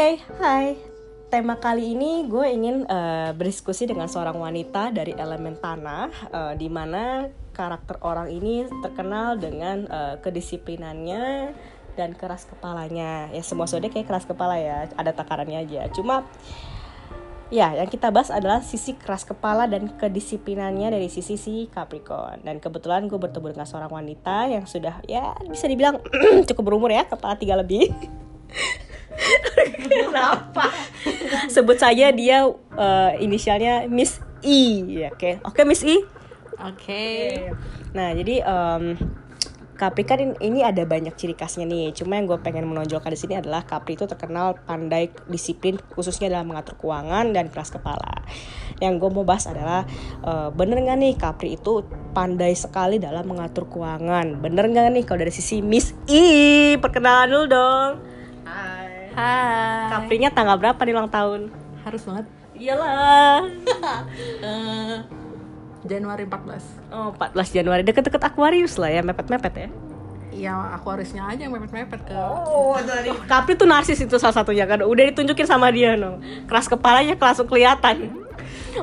Oke, hai. Tema kali ini gue ingin uh, berdiskusi dengan seorang wanita dari elemen tanah, uh, di mana karakter orang ini terkenal dengan uh, kedisiplinannya dan keras kepalanya. Ya semua sode kayak keras kepala ya, ada takarannya aja. Cuma Ya, yang kita bahas adalah sisi keras kepala dan kedisiplinannya dari sisi si Capricorn. Dan kebetulan gue bertemu dengan seorang wanita yang sudah ya bisa dibilang cukup berumur ya, kepala tiga lebih. Kenapa? Sebut saja dia uh, inisialnya Miss E. Ya, oke, okay. oke okay, Miss E. Oke. Okay. Nah, jadi um, Capri kan ini ada banyak ciri khasnya nih. Cuma yang gue pengen menonjolkan di sini adalah Capri itu terkenal pandai disiplin khususnya dalam mengatur keuangan dan keras kepala. Yang gue mau bahas adalah uh, bener nggak nih Capri itu pandai sekali dalam mengatur keuangan. Bener nggak nih kalau dari sisi Miss I? Perkenalan dulu dong. Hai. Caprinya tanggal berapa nih ulang tahun? Harus banget. Iyalah. uh, Januari 14 Oh 14 Januari deket-deket Aquarius lah ya mepet-mepet ya Iya Aquariusnya aja yang mepet-mepet ke Oh tadi Capri tuh narsis itu salah satunya kan Udah ditunjukin sama dia no Keras kepalanya langsung kelihatan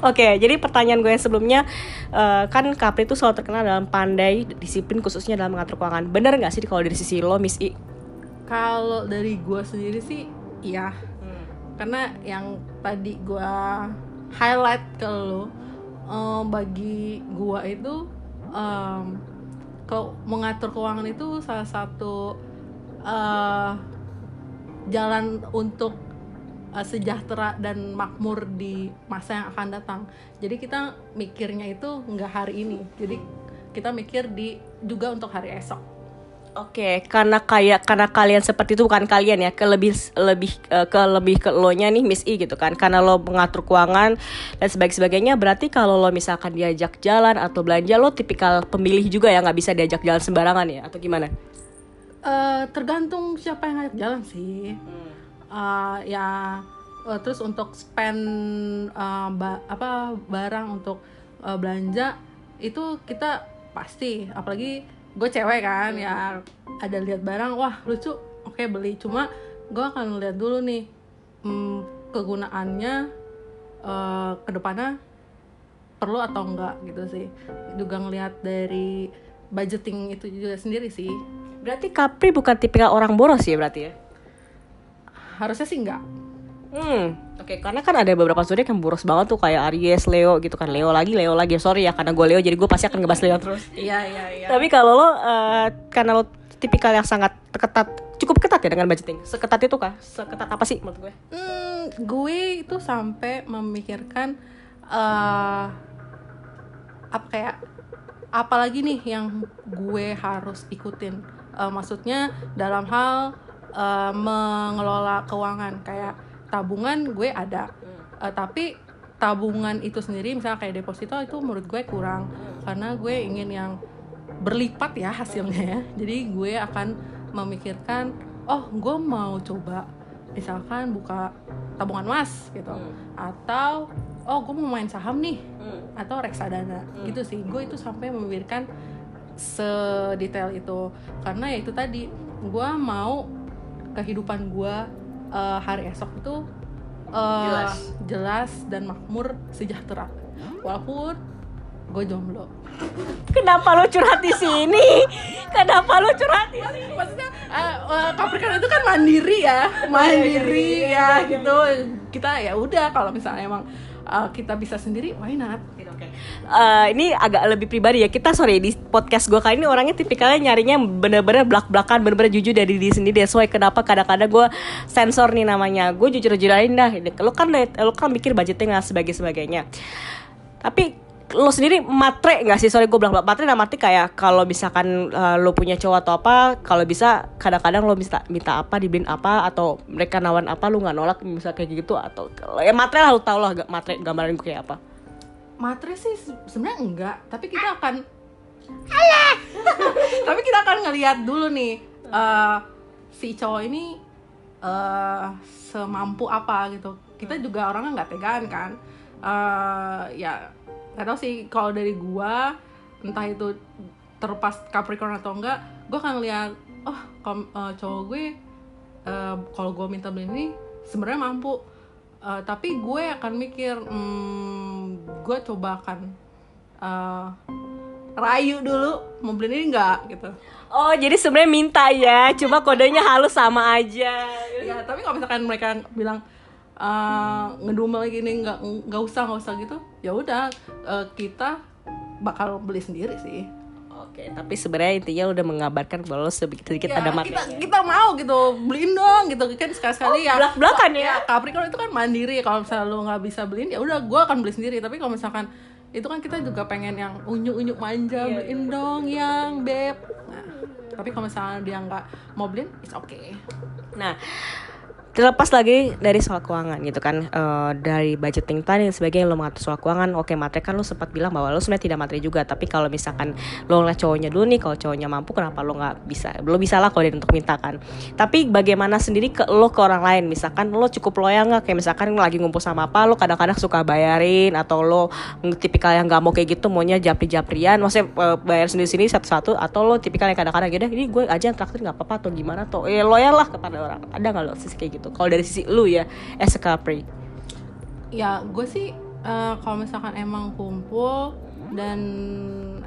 Oke, okay, jadi pertanyaan gue yang sebelumnya uh, kan Capri itu selalu terkenal dalam pandai disiplin khususnya dalam mengatur keuangan. Bener nggak sih kalau dari sisi lo, Miss I? Kalau dari gue sendiri sih, iya. Hmm. Karena yang tadi gue highlight ke lo, um, bagi gua itu um, kalau mengatur keuangan itu salah satu uh, jalan untuk uh, sejahtera dan makmur di masa yang akan datang. Jadi kita mikirnya itu nggak hari ini, jadi kita mikir di juga untuk hari esok Oke, okay, karena kayak karena kalian seperti itu bukan kalian ya, ke lebih lebih ke lebih ke lo nya nih Miss I gitu kan. Karena lo mengatur keuangan dan sebagainya sebagainya, berarti kalau lo misalkan diajak jalan atau belanja lo tipikal pemilih juga ya nggak bisa diajak jalan sembarangan ya atau gimana? Uh, tergantung siapa yang ngajak jalan sih. Hmm. Uh, ya uh, terus untuk spend uh, ba apa barang untuk uh, belanja itu kita pasti apalagi gue cewek kan ya. Ada lihat barang wah lucu. Oke okay, beli. Cuma gue akan lihat dulu nih hmm, kegunaannya uh, ke depannya perlu atau enggak gitu sih. Juga ngelihat dari budgeting itu juga sendiri sih. Berarti Capri bukan tipikal orang boros ya berarti ya? Harusnya sih enggak hmm Oke, karena kan ada beberapa zodiak yang boros banget tuh kayak Aries, Leo gitu kan. Leo lagi, Leo lagi. Sorry ya karena gue Leo jadi gue pasti akan ngebahas Leo terus. Iya, iya, iya. Tapi kalau lo uh, karena lo tipikal yang sangat ketat, cukup ketat ya dengan budgeting. Seketat itu kah? Seketat apa sih menurut gue? Hmm, gue itu sampai memikirkan uh, apa kayak apalagi nih yang gue harus ikutin. Uh, maksudnya dalam hal uh, mengelola keuangan kayak tabungan gue ada uh, tapi tabungan itu sendiri misalnya kayak deposito itu menurut gue kurang hmm. karena gue ingin yang berlipat ya hasilnya ya jadi gue akan memikirkan oh gue mau coba misalkan buka tabungan emas gitu hmm. atau oh gue mau main saham nih hmm. atau reksadana hmm. gitu sih gue itu sampai memikirkan sedetail itu karena ya itu tadi gue mau kehidupan gue uh, hari esok itu uh, jelas. jelas dan makmur sejahtera. Walaupun gue jomblo. Kenapa lo curhat di sini? Kenapa lo curhat di sini? Maksudnya uh, uh, Capricorn itu kan mandiri ya. Mandiri ya gitu. Kita ya udah kalau misalnya emang uh, kita bisa sendiri why not? Uh, ini agak lebih pribadi ya. Kita sorry di podcast gue kali ini orangnya tipikalnya nyarinya bener-bener belak belakan bener-bener jujur dari diri sendiri. That's why kenapa kadang-kadang gue sensor nih namanya. Gue jujur jujurin dah lo kan lo kan mikir budgetnya sebagai sebagainya tapi lo sendiri matre nggak sih? Sorry gue bilang matre nah mati kayak kalau misalkan uh, lo punya cowok atau apa kalau bisa kadang-kadang lo minta minta apa dibeliin apa atau mereka nawan apa lo nggak nolak misal kayak gitu atau ya matre lah lo tau lah matre gambaran gue kayak apa. Materi sih sebenarnya enggak tapi kita akan tapi kita akan ngelihat dulu nih uh, si cowok ini uh, semampu apa gitu. Kita juga orangnya nggak tegaan kan. Uh, ya nggak tahu sih kalau dari gua entah itu terlepas Capricorn atau enggak gue akan ngeliat oh kalau uh, cowok gue uh, kalau gue minta beli ini sebenarnya mampu. Uh, tapi gue akan mikir hmm, gue coba akan uh, rayu dulu mau beli ini enggak? Gitu. Oh jadi sebenarnya minta ya, cuma kodenya halus sama aja. ya tapi kalau misalkan mereka bilang uh, ngedumel gini nggak nggak usah nggak usah gitu ya udah uh, kita bakal beli sendiri sih. Oke, tapi sebenarnya intinya udah mengabarkan bahwa lo sedikit sedikit Ya, ada kita materinya. kita mau gitu beliin dong gitu kan sekali sekali ya. belak-belakan ya. Capricorn itu kan mandiri kalau misalnya lu nggak bisa beliin ya udah gue akan beli sendiri. Tapi kalau misalkan itu kan kita juga pengen yang unyu unyu manja Iya, beliin dong yang beb. Nah, tapi kalau misalnya dia nggak mau beliin it's okay. Nah, terlepas lagi dari soal keuangan gitu kan eh, dari budgeting tadi dan sebagainya lo mengatur soal keuangan oke materi kan lo sempat bilang bahwa lo sebenarnya tidak materi juga tapi kalau misalkan lo ngeliat cowoknya dulu nih kalau cowoknya mampu kenapa lo nggak bisa lo bisa lah kalau dia untuk minta kan. Tapi bagaimana sendiri ke lo ke orang lain? Misalkan lo cukup loyal nggak? Kayak misalkan lagi ngumpul sama apa lo kadang-kadang suka bayarin atau lo tipikal yang nggak mau kayak gitu maunya japri-japrian maksudnya eh, bayar sendiri-sendiri satu-satu atau lo tipikal yang kadang-kadang gitu ini gue aja yang traktir nggak apa-apa atau gimana tuh eh loyal lah kepada orang. Ada nggak lo sisi kayak gitu kalau dari sisi lu ya as a Capri ya gue sih eh, kalau misalkan emang kumpul dan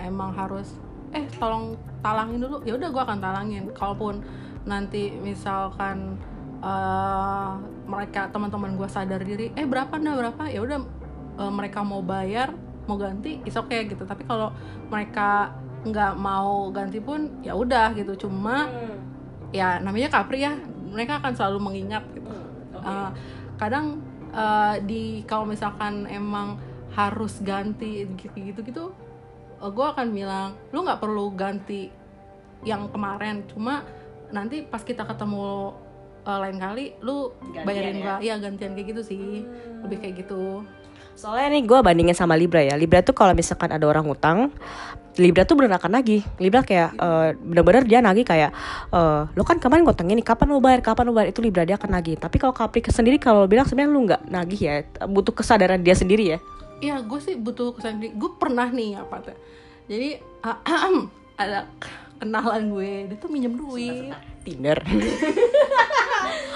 emang harus eh tolong talangin dulu ya udah gue akan talangin. Kalaupun nanti misalkan eh, mereka teman-teman gue sadar diri eh berapa dah berapa? Ya udah eh, mereka mau bayar mau ganti is okay gitu. Tapi kalau mereka nggak mau ganti pun ya udah gitu. Cuma ya namanya Capri ya mereka akan selalu mengingat gitu. Uh, kadang uh, di kalau misalkan emang harus ganti gitu gitu gue akan bilang lu nggak perlu ganti yang kemarin cuma nanti pas kita ketemu uh, lain kali lu Gantian bayarin ya? gua. Iya gantian kayak gitu sih. Lebih kayak gitu soalnya nih gue bandingin sama Libra ya. Libra tuh kalau misalkan ada orang utang Libra tuh bener akan nagih. Libra kayak eh, bener-bener dia nagih kayak eh, lo kan kemarin ngutang ini kapan lo bayar kapan lo bayar? Itu Libra dia akan nagih. Tapi kalau Capri sendiri kalau lo bilang sebenarnya lu nggak nagih ya butuh kesadaran dia sendiri ya. Iya, gue sih butuh kesan Gue pernah nih apa tuh. Jadi ada kenalan gue, dia tuh minjem duit. Tinder.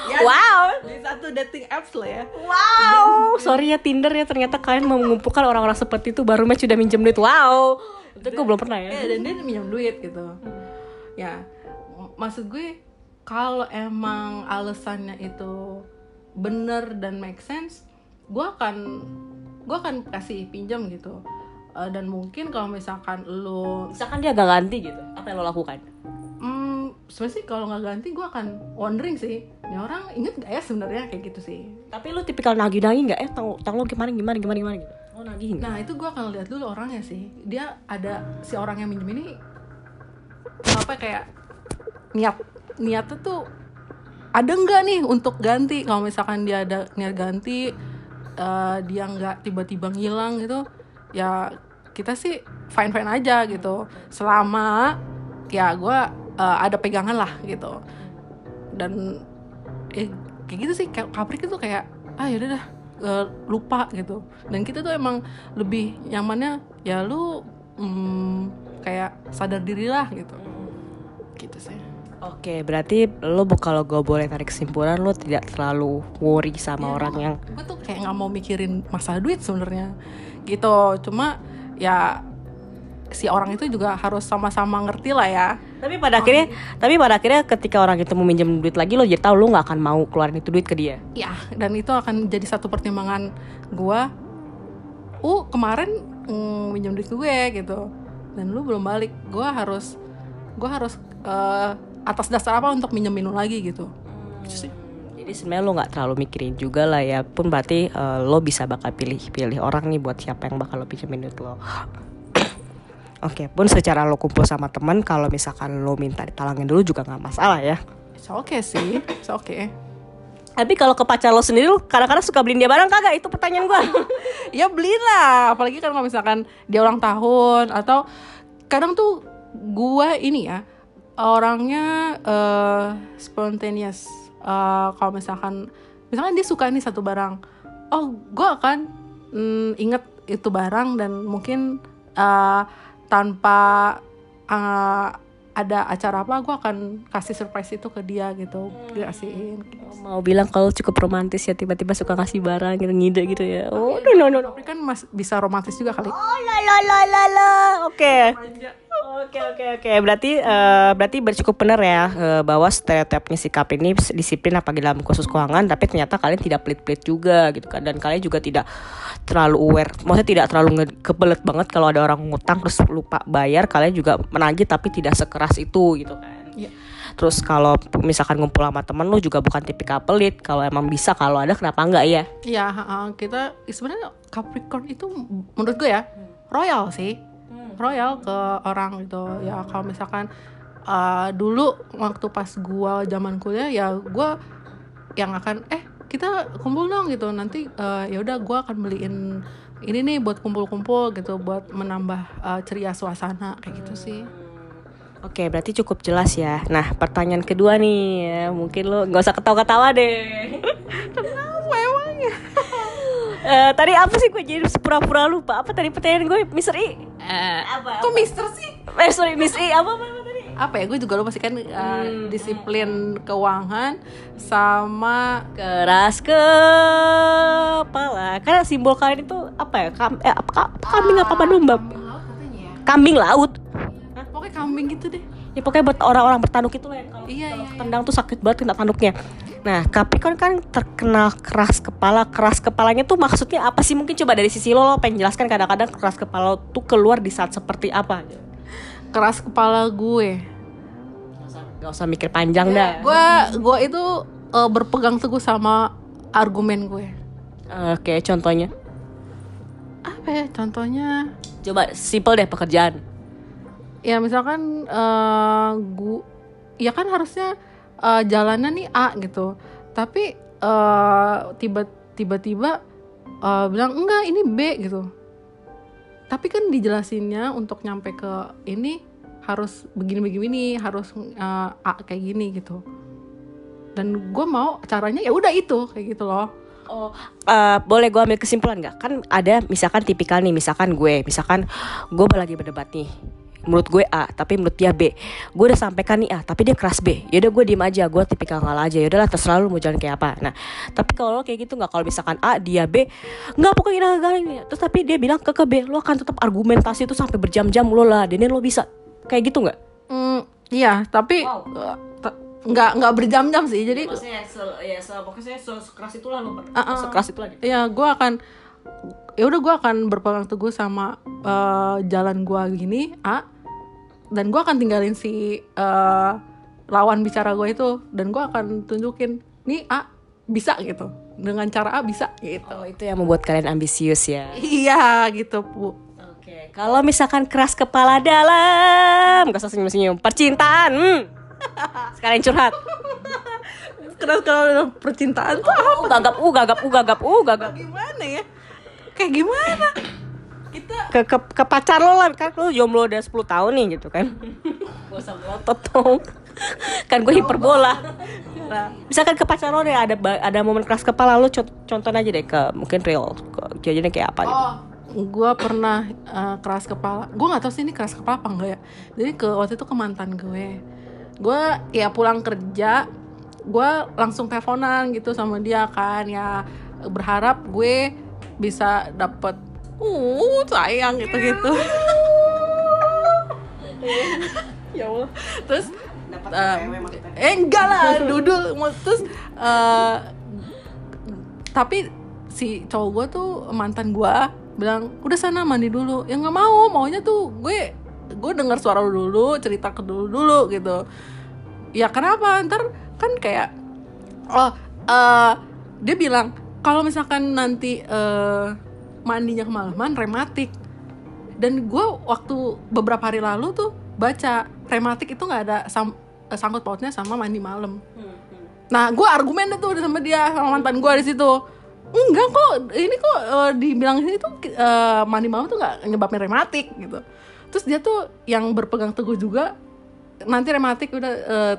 Ya, wow. Di satu dating apps lah ya. wow. Sorry ya Tinder ya. Ternyata kalian mau mengumpulkan orang-orang seperti itu. Baru match udah minjem duit. Wow. Itu gue belum pernah ya. Iya, dan dia minjem duit gitu. Ya, m- maksud gue kalau emang alasannya itu bener dan make sense, gue akan gue akan kasih pinjam gitu. Eh, dan mungkin kalau misalkan lo misalkan dia gak ganti gitu apa yang lo lakukan Hmm, sebenarnya sih kalau nggak ganti gue akan wondering sih. Ini orang inget gak ya sebenarnya kayak gitu sih. tapi lu tipikal nagih-nagih nggak eh tang, tang lo gimana gimana gimana gimana gitu lo nagih Nah itu gue akan lihat dulu orangnya sih. Dia ada si orang yang minjem ini apa kayak niat niatnya tuh ada nggak nih untuk ganti? Kalau misalkan dia ada niat ganti, eh, dia nggak tiba-tiba ngilang gitu, ya kita sih fine fine aja gitu. Selama ya gue eh, ada pegangan lah gitu. Dan eh, kayak gitu sih Capri itu kayak ah yaudah dah eh, lupa gitu. Dan kita tuh emang lebih nyamannya ya lu mm, kayak sadar diri lah gitu. Gitu sih. Oke, berarti lo kalau gue boleh tarik kesimpulan lo tidak terlalu worry sama orang yang gue tuh kayak nggak mau mikirin masalah duit sebenarnya gitu. Cuma ya si orang itu juga harus sama-sama ngerti lah ya. Tapi pada akhirnya tapi pada akhirnya ketika orang itu mau minjem duit lagi lo jadi tahu lo nggak akan mau keluarin itu duit ke dia. ya dan itu akan jadi satu pertimbangan gua uh kemarin mm, minjem duit gue gitu. Dan lu belum balik gua harus gua harus eh, atas dasar apa untuk minjemin lu lagi gitu. Gitu sih. Jadi sebenarnya lo nggak terlalu mikirin juga lah ya pun berarti eh, lo bisa bakal pilih pilih orang nih buat siapa yang bakal lo pinjemin duit lo. Oke, pun secara lo kumpul sama temen kalau misalkan lo minta ditalangin dulu juga nggak masalah ya. It's okay sih It's okay Tapi kalau ke pacar lo sendiri lo kadang-kadang suka beliin dia barang kagak? Itu pertanyaan gue. ya beliin lah apalagi kan kalau misalkan dia ulang tahun atau kadang tuh gua ini ya orangnya eh spontaneous Eh, kalau misalkan misalkan dia suka nih satu barang oh gua akan mm, inget itu barang dan mungkin eh, tanpa eh, ada acara apa gue akan kasih surprise itu ke dia gitu kasihin mau bilang kalau cukup romantis ya tiba-tiba suka kasih barang gitu ngide gitu ya. Oh no no no, no. tapi kan mas bisa romantis juga kali. Oh la la la la la. Oke Oke oke oke. Berarti uh, berarti bercukup benar ya uh, bahwa stereotipnya sikap ini disiplin apalagi dalam khusus keuangan tapi ternyata kalian tidak pelit-pelit juga gitu kan. Dan kalian juga tidak terlalu aware maksudnya tidak terlalu kebelet banget kalau ada orang ngutang terus lupa bayar kalian juga menagih tapi tidak sekeras itu gitu kan. Yeah. terus kalau misalkan ngumpul sama temen lu juga bukan tipikal pelit kalau emang bisa kalau ada kenapa enggak ya Iya uh, kita sebenarnya Capricorn itu menurut gue ya royal sih. Royal ke orang gitu ya kalau misalkan uh, dulu waktu pas gua zaman kuliah ya gua yang akan eh kita kumpul dong gitu nanti uh, ya udah gue akan beliin ini nih buat kumpul-kumpul gitu buat menambah uh, ceria suasana kayak gitu sih Oke, berarti cukup jelas ya. Nah, pertanyaan kedua nih, ya, mungkin lo nggak usah ketawa-ketawa deh. Kenapa emangnya? uh, tadi apa sih gue jadi pura-pura lupa? Apa tadi pertanyaan gue, Mister I? Uh, apa, Kok Mister sih? Eh, sorry, Miss I. Apa, apa, apa tadi? apa ya gue juga lupa sih kan uh, hmm. disiplin keuangan sama keras kepala karena simbol kalian itu apa ya Kam eh, apa, kambing apa apa domba kambing laut Hah? pokoknya kambing gitu deh ya pokoknya buat orang-orang bertanduk itu lah kalau iya, iya, tendang tuh sakit banget kena tanduknya nah Capricorn kan terkenal keras kepala. Keras kepalanya tuh maksudnya apa sih? Mungkin coba dari sisi lo lo pengen jelaskan kadang-kadang keras kepala tuh keluar di saat seperti apa. Keras kepala gue. Gak usah mikir panjang dah. gue gue itu uh, berpegang teguh sama argumen gue. Oke okay, contohnya? Apa ya contohnya? Coba simple deh pekerjaan. Ya misalkan uh, gue ya kan harusnya uh, jalannya nih A gitu. Tapi uh, tiba tiba-tiba uh, bilang enggak ini B gitu. Tapi kan dijelasinnya untuk nyampe ke ini harus begini-begini harus uh, A kayak gini gitu. Dan gue mau caranya ya udah itu kayak gitu loh. Oh, uh, boleh gue ambil kesimpulan nggak? Kan ada misalkan tipikal nih, misalkan gue, misalkan gue lagi berdebat nih, menurut gue A tapi menurut dia B. Gue udah sampaikan nih A tapi dia keras B. Yaudah gue diem aja gue tipikal ngalah aja. Yaudahlah terserah lu mau jalan kayak apa. Nah tapi kalau kayak gitu nggak? Kalau misalkan A dia B nggak pokoknya gak ini terus tapi dia bilang ke ke B lo akan tetap argumentasi itu sampai berjam-jam lo lah. Dan lo bisa. Kayak gitu nggak? Mm, iya tapi wow. uh, nggak nggak berjam-jam sih. Jadi maksudnya ya pokoknya sekeras itulah lo uh, uh, sekeras itu lagi ya gue akan ya udah gue akan berpegang teguh sama uh, jalan gue gini A dan gue akan tinggalin si uh, lawan bicara gue itu. Dan gue akan tunjukin nih A bisa gitu. Dengan cara A bisa gitu. Oh itu yang membuat kalian ambisius ya? Iya gitu bu oke. Kalau misalkan keras kepala dalam gak usah senyum senyum percintaan hmm. sekalian curhat. Keras kepala dalam percintaan tuh oh, apa gagap uh gagap uh gagap uh gagap. Gimana ya? Kayak gimana kita ke, ke, ke pacar lo lah kan lo jomblo udah 10 tahun nih gitu kan. Gak usah melotot dong. Kan gue hiperbola. nah, misalkan ke pacar lo deh ada ada momen keras kepala lo contoh aja deh ke mungkin real kejadiannya kayak apa gitu. Oh gue pernah uh, keras kepala. Gue nggak tahu sih ini keras kepala apa enggak ya. Jadi ke waktu itu ke mantan gue. Gue ya pulang kerja gue langsung teleponan gitu sama dia kan. Ya berharap gue bisa dapet uh sayang gitu gitu. Ya Allah. Terus uh, eh enggak lah dudul terus uh, tapi si cowok gue tuh mantan gue bilang udah sana mandi dulu. Ya nggak mau. Maunya tuh gue gue dengar suara lu dulu cerita ke dulu dulu gitu. Ya kenapa? Ntar kan kayak oh uh, dia bilang kalau misalkan nanti uh, mandinya kemalaman rematik. Dan gue waktu beberapa hari lalu tuh baca rematik itu nggak ada sam eh, sangkut pautnya sama mandi malam. Nah gue argumen tuh sama dia sama mantan gue di situ. Enggak kok ini kok uh, dibilang ini tuh uh, mandi malam tuh nggak nyebabin rematik gitu. Terus dia tuh yang berpegang teguh juga nanti rematik udah uh,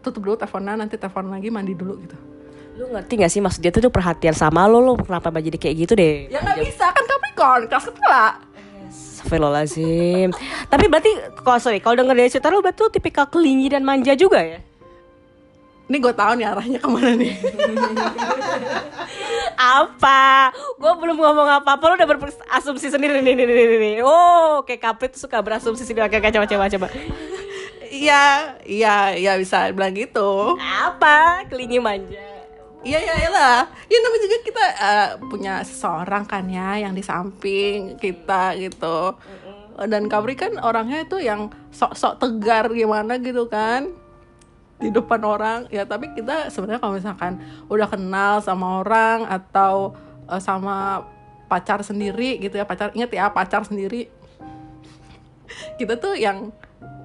tutup dulu teleponnya nanti telepon lagi mandi dulu gitu lu ngerti gak sih maksud tuh perhatian sama lo lo kenapa jadi kayak gitu deh ya nggak bisa kan Capricorn keras kepala Astagfirullahaladzim Tapi berarti kalau sorry kalau denger dari cerita lu berarti lu tipikal kelingi dan manja juga ya? Ini gue tahu nih arahnya ke mana nih. apa? Gue belum ngomong apa-apa lu udah berasumsi sendiri nih nih nih nih. Oh, kayak Capri tuh suka berasumsi sendiri. Oke, oke, coba coba coba. Iya, iya, iya bisa bilang gitu. Apa? Kelingi manja. Iya iya lah. Ya namanya juga kita eh, punya seseorang kan ya yang di samping kita gitu. Dan Kapri kan orangnya itu yang sok-sok tegar gimana gitu kan di depan orang ya tapi kita sebenarnya kalau misalkan udah kenal sama orang atau eh, sama pacar sendiri gitu ya pacar inget ya pacar sendiri kita tuh yang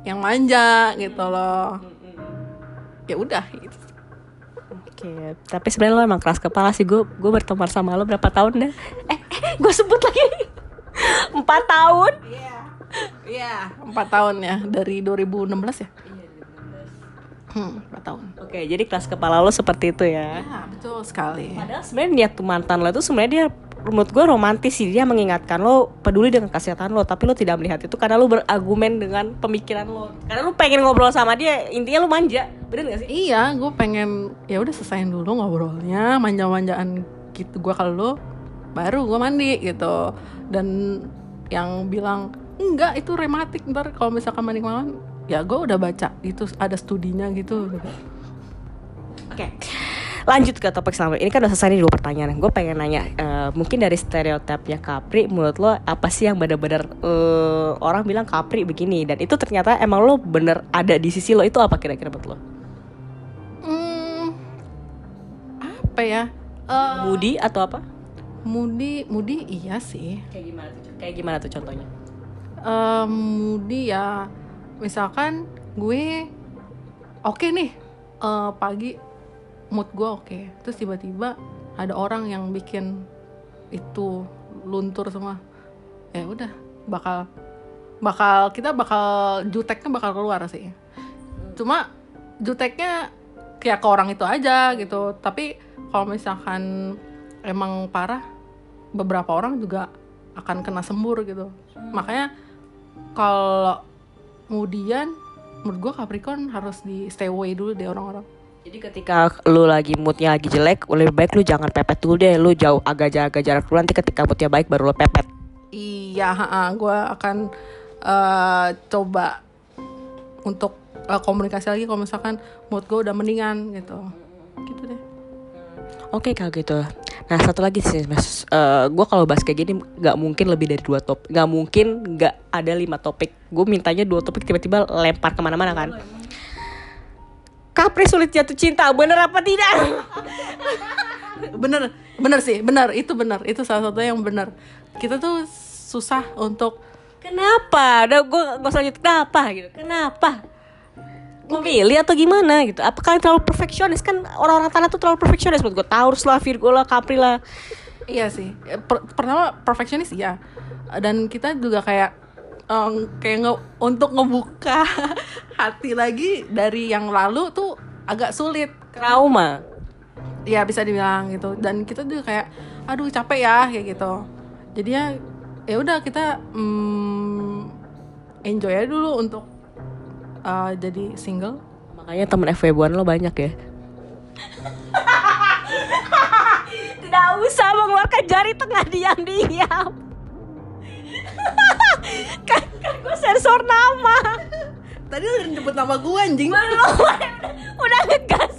yang manja gitu loh ya udah gitu. Oke, tapi sebenarnya lo emang keras kepala sih gue. Gue berteman sama lo berapa tahun dah? Eh, eh gue sebut lagi empat tahun. Iya, empat tahun ya dari 2016 ya. Hmm, empat tahun. Oke, jadi keras kepala lo seperti itu ya. Ya, betul sekali. Padahal sebenarnya niat tuh mantan lo itu sebenarnya dia menurut gue romantis sih dia mengingatkan lo peduli dengan kesehatan lo tapi lo tidak melihat itu karena lo berargumen dengan pemikiran lo karena lo pengen ngobrol sama dia intinya lo manja bener gak sih Iya, gue pengen ya udah selesaiin dulu ngobrolnya, manja-manjaan gitu gue kalau lo baru gue mandi gitu. Dan yang bilang enggak itu rematik ntar kalau misalkan mandi malam ya gue udah baca itu ada studinya gitu. Oke, lanjut ke topik selanjutnya. Ini kan udah selesai nih dua pertanyaan. Gue pengen nanya, eh, mungkin dari stereotipnya Capri, menurut lo apa sih yang benar-benar eh, orang bilang Capri begini dan itu ternyata emang lo bener ada di sisi lo itu apa kira-kira menurut lo? Hmm, apa ya? Moody atau apa? Moody, Moody iya sih. Kayak gimana tuh? Kayak gimana tuh contohnya? Em, Moody ya misalkan gue oke nih eh, pagi mood gue oke. Terus tiba-tiba ada orang yang bikin itu luntur semua. Ya udah bakal bakal kita bakal juteknya bakal keluar sih. Cuma juteknya kayak ke orang itu aja gitu. Tapi kalau misalkan emang parah beberapa orang juga akan kena sembur gitu. Makanya kalau kemudian menurut gue Capricorn harus di stay away dulu deh orang-orang Jadi ketika lu lagi moodnya lagi jelek, lebih baik lu jangan pepet dulu deh, lu jauh agak jaga jarak dulu nanti ketika moodnya baik baru lu pepet. iya gue akan eh, coba untuk eh, komunikasi lagi kalau misalkan mood gue udah mendingan gitu gitu deh Oke kalau gitu. Nah satu lagi sih mas, gue kalau bahas kayak gini nggak mungkin lebih dari dua topik, nggak mungkin nggak ada lima topik. Gue mintanya dua topik tiba-tiba lempar ke mana-mana kan. Capri sulit jatuh cinta, bener apa tidak? bener bener sih bener itu bener itu salah satu yang bener kita tuh susah untuk Kenapa? Udah gue gak usah lanjut kenapa gitu. Kenapa? Memilih atau gimana gitu? Apakah terlalu perfeksionis kan orang-orang tanah tuh terlalu perfeksionis buat gue Taurus lah, Virgo lah, Capri lah. Iya sih. Per- pertama perfeksionis ya. Dan kita juga kayak em, kayak nge- untuk ngebuka hati lagi dari yang lalu tuh agak sulit. Trauma. Ya bisa dibilang gitu. Dan kita juga kayak aduh capek ya kayak gitu. Jadi ya ya udah kita mm, enjoy aja dulu untuk uh, jadi single. Makanya temen FW1 lo banyak ya. Tidak usah mengeluarkan jari tengah diam-diam. kan kan gue sensor nama. Tadi udah nyebut nama gue anjing. Belum, udah, udah ngegas.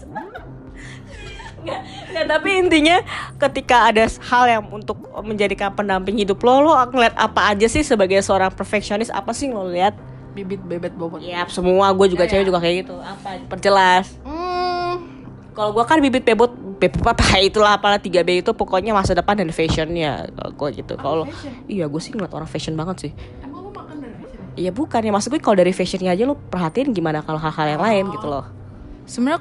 Nggak, nggak, tapi intinya ketika ada hal yang untuk menjadikan pendamping hidup lo, lo ngeliat apa aja sih sebagai seorang perfeksionis apa sih lo lihat? Bibit bebet bobot. Ya semua gue juga cewek juga kayak gitu. Apa? Perjelas. Hmm, Kalau gue kan bibit bebot bebot apa itulah apalah 3B itu pokoknya masa depan dan fashionnya gue gitu. Kalau iya gue sih ngeliat orang fashion banget sih. emang lu makan dari fashion? Iya bukan ya maksud gue kalau dari fashionnya aja lo perhatiin gimana kalau hal-hal yang lain gitu loh. Sebenarnya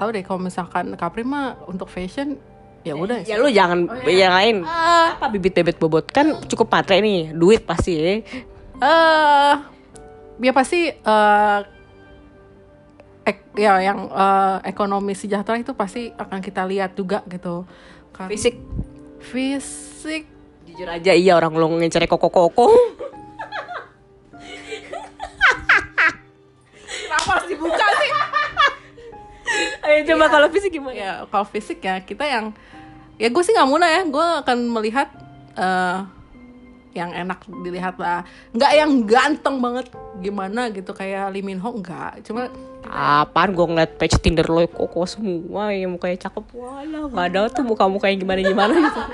tahu deh kalau misalkan Capri mah untuk fashion ya udah Ya lu jangan yang lain. Ah. Apa bibit bebet bobot kan cukup matre nih, duit pasti ya. eh ya pasti eh ek, ya yang uh, ekonomi sejahtera itu pasti akan kita lihat juga gitu. Kan fisik. Fisik. Jujur aja iya orang lo ngencari koko koko kenapa harus dibuka sih? Ayo coba iya. kalau fisik gimana? Ya kalau fisik ya kita yang ya gue sih nggak muna ya. Gue akan melihat uh, yang enak dilihat lah. Nggak yang ganteng banget. Gimana gitu kayak Lee Min Ho nggak. Cuma apaan gue ngeliat page Tinder lo koko semua ya mukanya cakep. Wala nggak ada tuh muka muka yang gimana gimana gitu.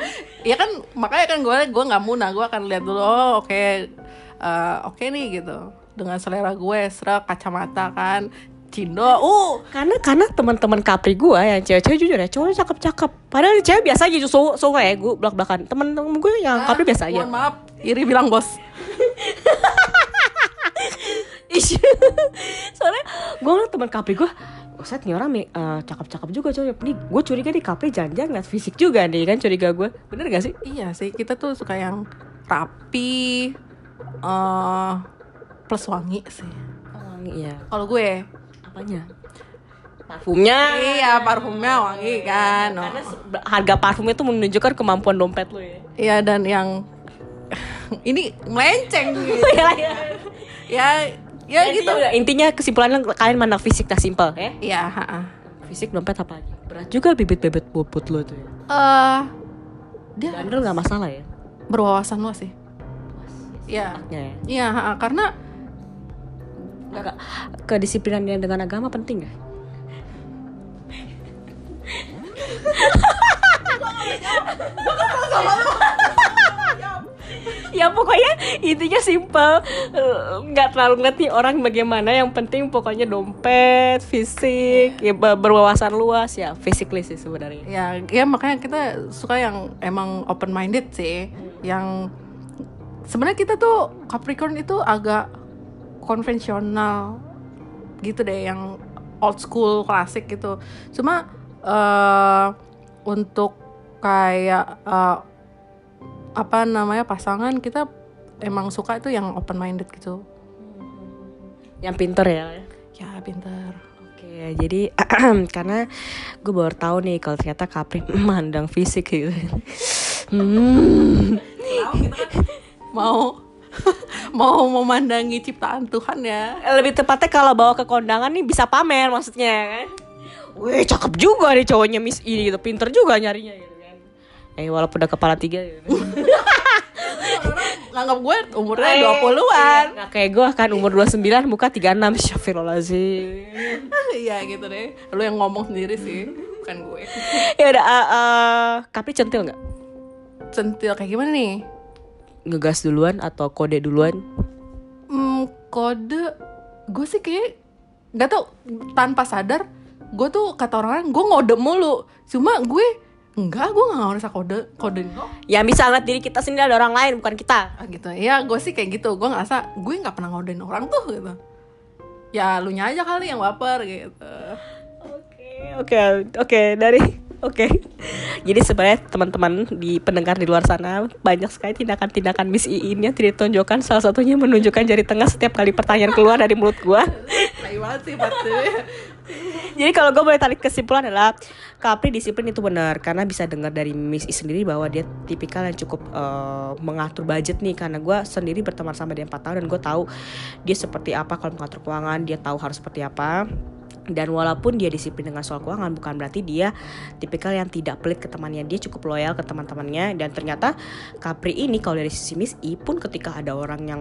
Ya kan makanya kan gue gue nggak muna gue akan lihat dulu oh oke eh, oke nih gitu. Dengan selera gue serak kacamata kan Cindo uh. Karena karena teman-teman Capri gue yang cewek-cewek jujur ya cowok cakep-cakep. Padahal cewek biasa aja cowok cowok ya gue belak belakan temen-temen gue yang Capri biasa aja. mohon maaf iri bilang bos Ish. soalnya gue ngeliat teman Capri gue Set nih orang eh, cakep-cakep juga cowok Nih gue curiga nih Capri jangan-jangan ngeliat fisik juga nih kan curiga gue Bener gak sih? iya sih kita tuh suka yang rapi eh plus wangi sih Iya kalau gue Apanya? Parfumnya iya parfumnya wangi kan oh. Karena harga parfumnya tuh menunjukkan kemampuan dompet lo ya iya dan yang ini melenceng gitu Iya, iya. ya ya gitu Intinya, intinya kesimpulannya kalian mandang fisik tak simpel ya iya. Fisik dompet apa lagi? Berat juga bibit-bibit bobot lo tuh ya eh dia Bandel gak masalah ya? berwawasan luas sih iya ya iya ha-ha. karena Enggak, kedisiplinan yang dengan agama penting gak? Ya pokoknya intinya simpel. Eh, nggak terlalu ngerti orang bagaimana. Yang penting pokoknya dompet fisik ya ber- berwawasan luas. Ya physically sih sebenarnya. Ya ya makanya kita suka yang emang open minded sih. Yang sebenarnya kita tuh Capricorn itu agak konvensional gitu deh yang old school klasik gitu. Cuma eh untuk kayak eh, apa namanya pasangan kita emang suka itu yang open minded gitu yang pinter ya ya pinter Oke, jadi karena gue baru tahu nih kalau ternyata Capri mandang fisik gitu. Hmm. mau mau memandangi ciptaan Tuhan ya Lebih tepatnya kalau bawa ke kondangan nih bisa pamer maksudnya kan. Wih, cakep juga nih cowoknya Miss ini gitu, pinter juga nyarinya kan. Eh walaupun udah kepala tiga gitu. nganggap gue umurnya 20-an Nggak kayak gue kan umur 29 muka 36 Syafirulazim Iya gitu deh Lu yang ngomong sendiri sih Bukan gue Ya udah uh, uh, Capri centil nggak? Centil kayak gimana nih? Ngegas duluan atau kode duluan? Hmm, kode Gue sih kayak Gak tau Tanpa sadar Gue tuh kata orang-orang Gue ngode mulu Cuma gue Enggak gue gak ngerasa kode Kode. Kok Yang bisa ngeliat diri kita sendiri ada orang lain bukan kita. Ah, gitu. Ya gue sih kayak gitu. Gue ngerasa Gue gak pernah ngodein orang tuh gitu. Ya lu nya aja kali yang baper gitu. Oke, oke, oke dari oke. Jadi sebenarnya teman-teman di pendengar di luar sana banyak sekali tindakan-tindakan Miss Iin yang tidak ditunjukkan. Salah satunya menunjukkan jari tengah setiap kali pertanyaan keluar dari mulut gua. Tai banget sih pasti Jadi kalau gue boleh tarik kesimpulan adalah Capri disiplin itu benar. Karena bisa dengar dari Miss I sendiri bahwa dia tipikal yang cukup eh, mengatur budget nih. Karena gue sendiri berteman sama dia 4 tahun dan gue tahu dia seperti apa kalau mengatur keuangan dia tahu harus seperti apa dan walaupun dia disiplin dengan soal keuangan bukan berarti dia tipikal yang tidak pelit ke temannya. Dia cukup loyal ke teman-temannya. Dan ternyata Capri ini kalau dari sisi Miss I pun ketika ada orang yang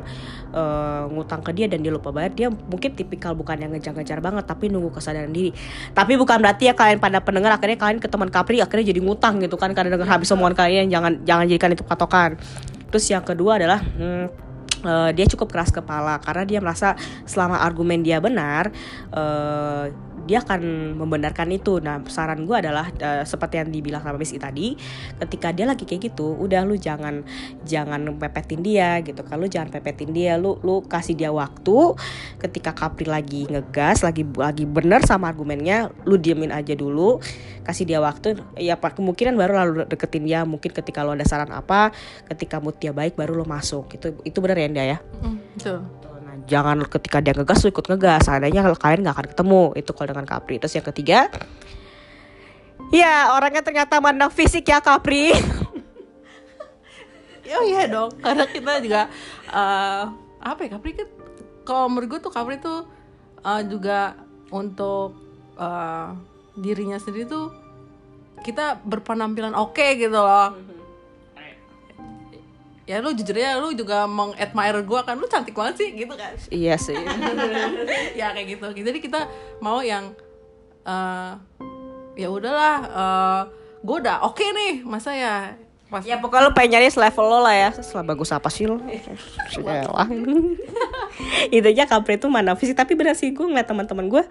eh, ngutang ke dia dan dia lupa bayar dia mungkin tipikal bukan yang ngejar-ngejar banget tapi nunggu kesadaran diri. Tapi bukan berarti ya kalian pada pendengar akhirnya kalian ke teman Capri akhirnya jadi ngutang gitu kan karena dengan habis omongan kalian jangan jangan jadikan itu patokan. Terus yang kedua adalah hmm, eh, dia cukup keras kepala karena dia merasa selama argumen dia benar eh, dia akan membenarkan itu. Nah, saran gue adalah eh, seperti yang dibilang sama Miss I tadi, ketika dia lagi kayak gitu, udah lu jangan jangan pepetin dia gitu. Kalau jangan pepetin dia, lu lu kasih dia waktu. Ketika Capri lagi ngegas, lagi lagi bener sama argumennya, lu diemin aja dulu, kasih dia waktu. Ya pak kemungkinan baru lalu deketin dia. Mungkin ketika lu ada saran apa, ketika mood dia baik, baru lu masuk. Itu itu bener ya Nda ya. Mm, Betul Nah, jangan ketika dia ngegas lu ikut ngegas seandainya kalau kalian nggak akan ketemu itu kalau dengan Capri terus yang ketiga ya orangnya ternyata mandang fisik ya Capri Oh iya dong, karena kita juga eh, apa ya Capri kan kalau menurut gue tuh Capri tuh eh, juga untuk eh, dirinya sendiri tuh kita berpenampilan oke gitu loh. Ya lu jujur ya lu juga mengadmire gue kan lu cantik banget sih gitu kan? Iya sih. Ya kayak gitu. Jadi kita mau yang eh ya udahlah uh, gue udah oke nih masa ya? Pas ya pokoknya lo pengen nyari level lo lah ya. Setelah bagus apa sih lo? Yalah. intinya Capri itu mana fisik tapi benar sih gue ngeliat teman-teman gue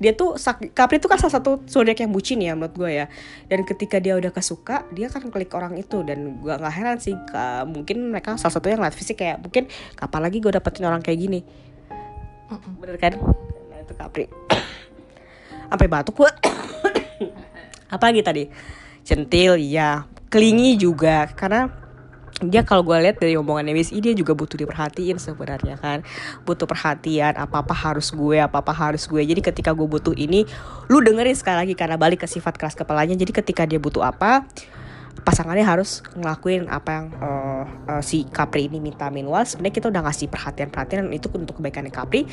dia tuh Capri itu kan salah satu zodiak yang bucin ya menurut gue ya. Dan ketika dia udah kesuka dia kan klik orang itu. Dan gue nggak heran sih ka- mungkin mereka salah satunya ngeliat fisik kayak mungkin kapan lagi gue dapetin orang kayak gini? Bener kan? Nah itu Capri. Sampai batuk gue apa lagi tadi? Centil ya kelingi juga. Karena dia kalau gue lihat dari omongannya I dia juga butuh diperhatiin sebenarnya kan. Butuh perhatian apa apa harus gue apa apa harus gue. Jadi ketika gue butuh ini lu dengerin sekali lagi karena balik ke sifat keras kepalanya. Jadi ketika dia butuh apa pasangannya harus ngelakuin apa yang eh, eh, si Capri ini minta minimal sebenarnya kita udah ngasih perhatian perhatian itu untuk kebaikannya Capri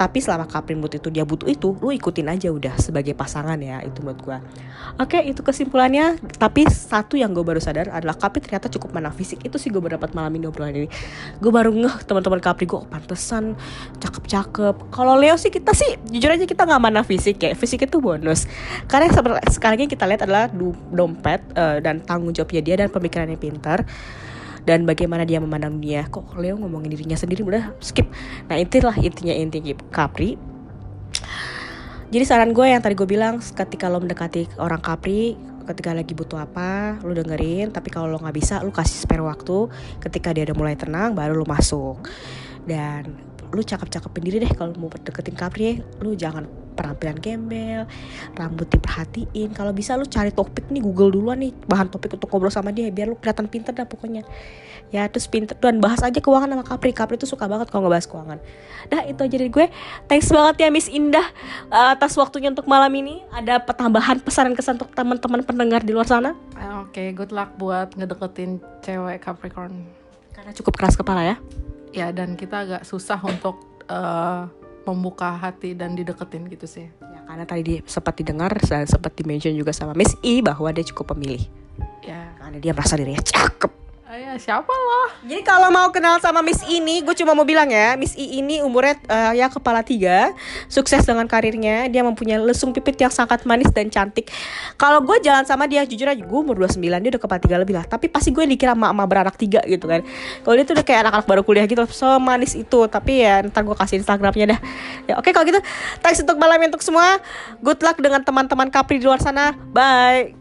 tapi selama Capri butuh itu dia butuh itu lu ikutin aja udah sebagai pasangan ya itu menurut gua. Oke itu kesimpulannya. Tapi satu yang gue baru sadar adalah Capri ternyata cukup menang fisik. Itu sih gue baru dapat malam ini obrolan ini. Gue baru ngeh teman-teman Capri gue oh, pantesan cakep-cakep. Kalau Leo sih kita sih jujur aja kita nggak mana fisik ya. Fisik itu bonus. Karena sekarang yang kita lihat adalah dompet eh, dan tanggung jawabnya dia dan pemikirannya pintar dan bagaimana dia memandang dunia. Kok Leo ngomongin dirinya sendiri? Udah skip. Nah itulah intinya inti Capri. Jadi saran gue yang tadi gue bilang ketika lo mendekati orang Capri ketika lagi butuh apa lu dengerin. Tapi kalau lo nggak bisa lu kasih spare waktu. Ketika dia udah mulai tenang baru lu masuk. Dan lu cakep-cakepin diri deh kalau mau deketin Capri lu jangan penampilan gembel rambut diperhatiin kalau bisa lu cari topik nih Google duluan nih bahan topik untuk ngobrol sama dia biar lu kelihatan pinter dah pokoknya. Ya terus pinter dan bahas aja keuangan sama Capri. Capri tuh suka banget kalau ngebahas keuangan. Dah itu aja dari gue. Thanks banget ya Miss Indah atas waktunya untuk malam ini. Ada tambahan pesanan kesan untuk teman-teman pendengar di luar sana? Ah, oke good luck buat ngedeketin cewek Capricorn. Karena cukup keras kepala ya ya dan kita agak susah untuk eh, membuka hati dan dideketin gitu sih. Ya karena tadi di, sempat didengar dan sempat dimention juga sama Miss I bahwa dia cukup pemilih. Ya. Karena dia merasa dirinya cakep ah, ya siapa lah Jadi kalau mau kenal sama Miss ini, gue cuma mau bilang ya, Miss I ini umurnya eh, ya kepala tiga, sukses dengan karirnya, dia mempunyai lesung pipit yang sangat manis dan cantik. Kalau gue jalan sama dia, jujur aja, gue umur 29, dia udah kepala tiga lebih lah. Tapi pasti gue dikira emak-emak beranak tiga gitu kan. Kalau dia tuh udah kayak anak-anak baru kuliah gitu, semanis itu. Tapi ya ntar gue kasih Instagramnya dah. Ya oke kalau gitu, thanks untuk malam untuk semua. Good luck dengan teman-teman Capri di luar sana. Bye.